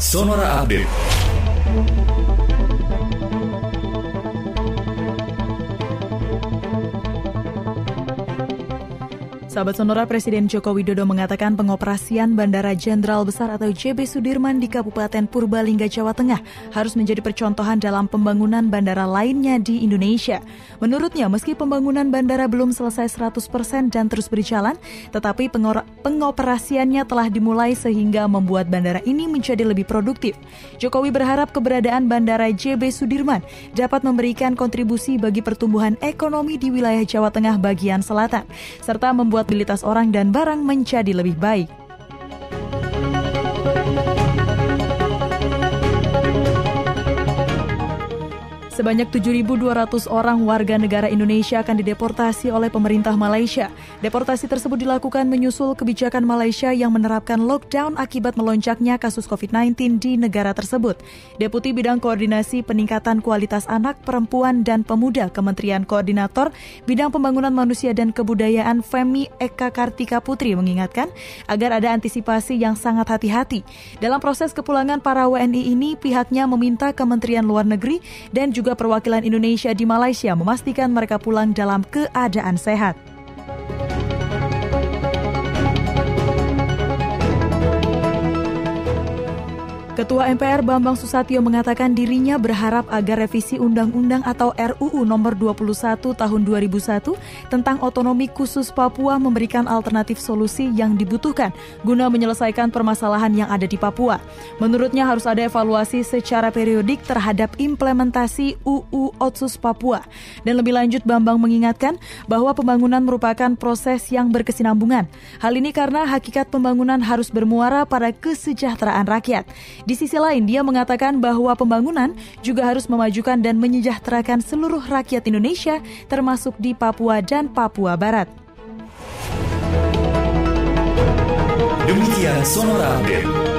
Sonora Update. Sahabat Sonora Presiden Joko Widodo mengatakan pengoperasian Bandara Jenderal Besar atau JB Sudirman di Kabupaten Purbalingga, Jawa Tengah harus menjadi percontohan dalam pembangunan bandara lainnya di Indonesia. Menurutnya, meski pembangunan bandara belum selesai 100% dan terus berjalan, tetapi pengoperasiannya telah dimulai sehingga membuat bandara ini menjadi lebih produktif. Jokowi berharap keberadaan Bandara JB Sudirman dapat memberikan kontribusi bagi pertumbuhan ekonomi di wilayah Jawa Tengah bagian selatan, serta membuat mobilitas orang dan barang menjadi lebih baik. Sebanyak 7.200 orang warga negara Indonesia akan dideportasi oleh pemerintah Malaysia. Deportasi tersebut dilakukan menyusul kebijakan Malaysia yang menerapkan lockdown akibat melonjaknya kasus COVID-19 di negara tersebut. Deputi Bidang Koordinasi Peningkatan Kualitas Anak, Perempuan, dan Pemuda Kementerian Koordinator Bidang Pembangunan Manusia dan Kebudayaan Femi Eka Kartika Putri mengingatkan agar ada antisipasi yang sangat hati-hati. Dalam proses kepulangan para WNI ini, pihaknya meminta Kementerian Luar Negeri dan juga juga perwakilan Indonesia di Malaysia memastikan mereka pulang dalam keadaan sehat. Ketua MPR Bambang Susatyo mengatakan dirinya berharap agar revisi Undang-Undang atau RUU nomor 21 tahun 2001 tentang otonomi khusus Papua memberikan alternatif solusi yang dibutuhkan guna menyelesaikan permasalahan yang ada di Papua. Menurutnya harus ada evaluasi secara periodik terhadap implementasi UU Otsus Papua. Dan lebih lanjut Bambang mengingatkan bahwa pembangunan merupakan proses yang berkesinambungan. Hal ini karena hakikat pembangunan harus bermuara pada kesejahteraan rakyat. Di sisi lain, dia mengatakan bahwa pembangunan juga harus memajukan dan menyejahterakan seluruh rakyat Indonesia, termasuk di Papua dan Papua Barat. Demikian Sonora Update.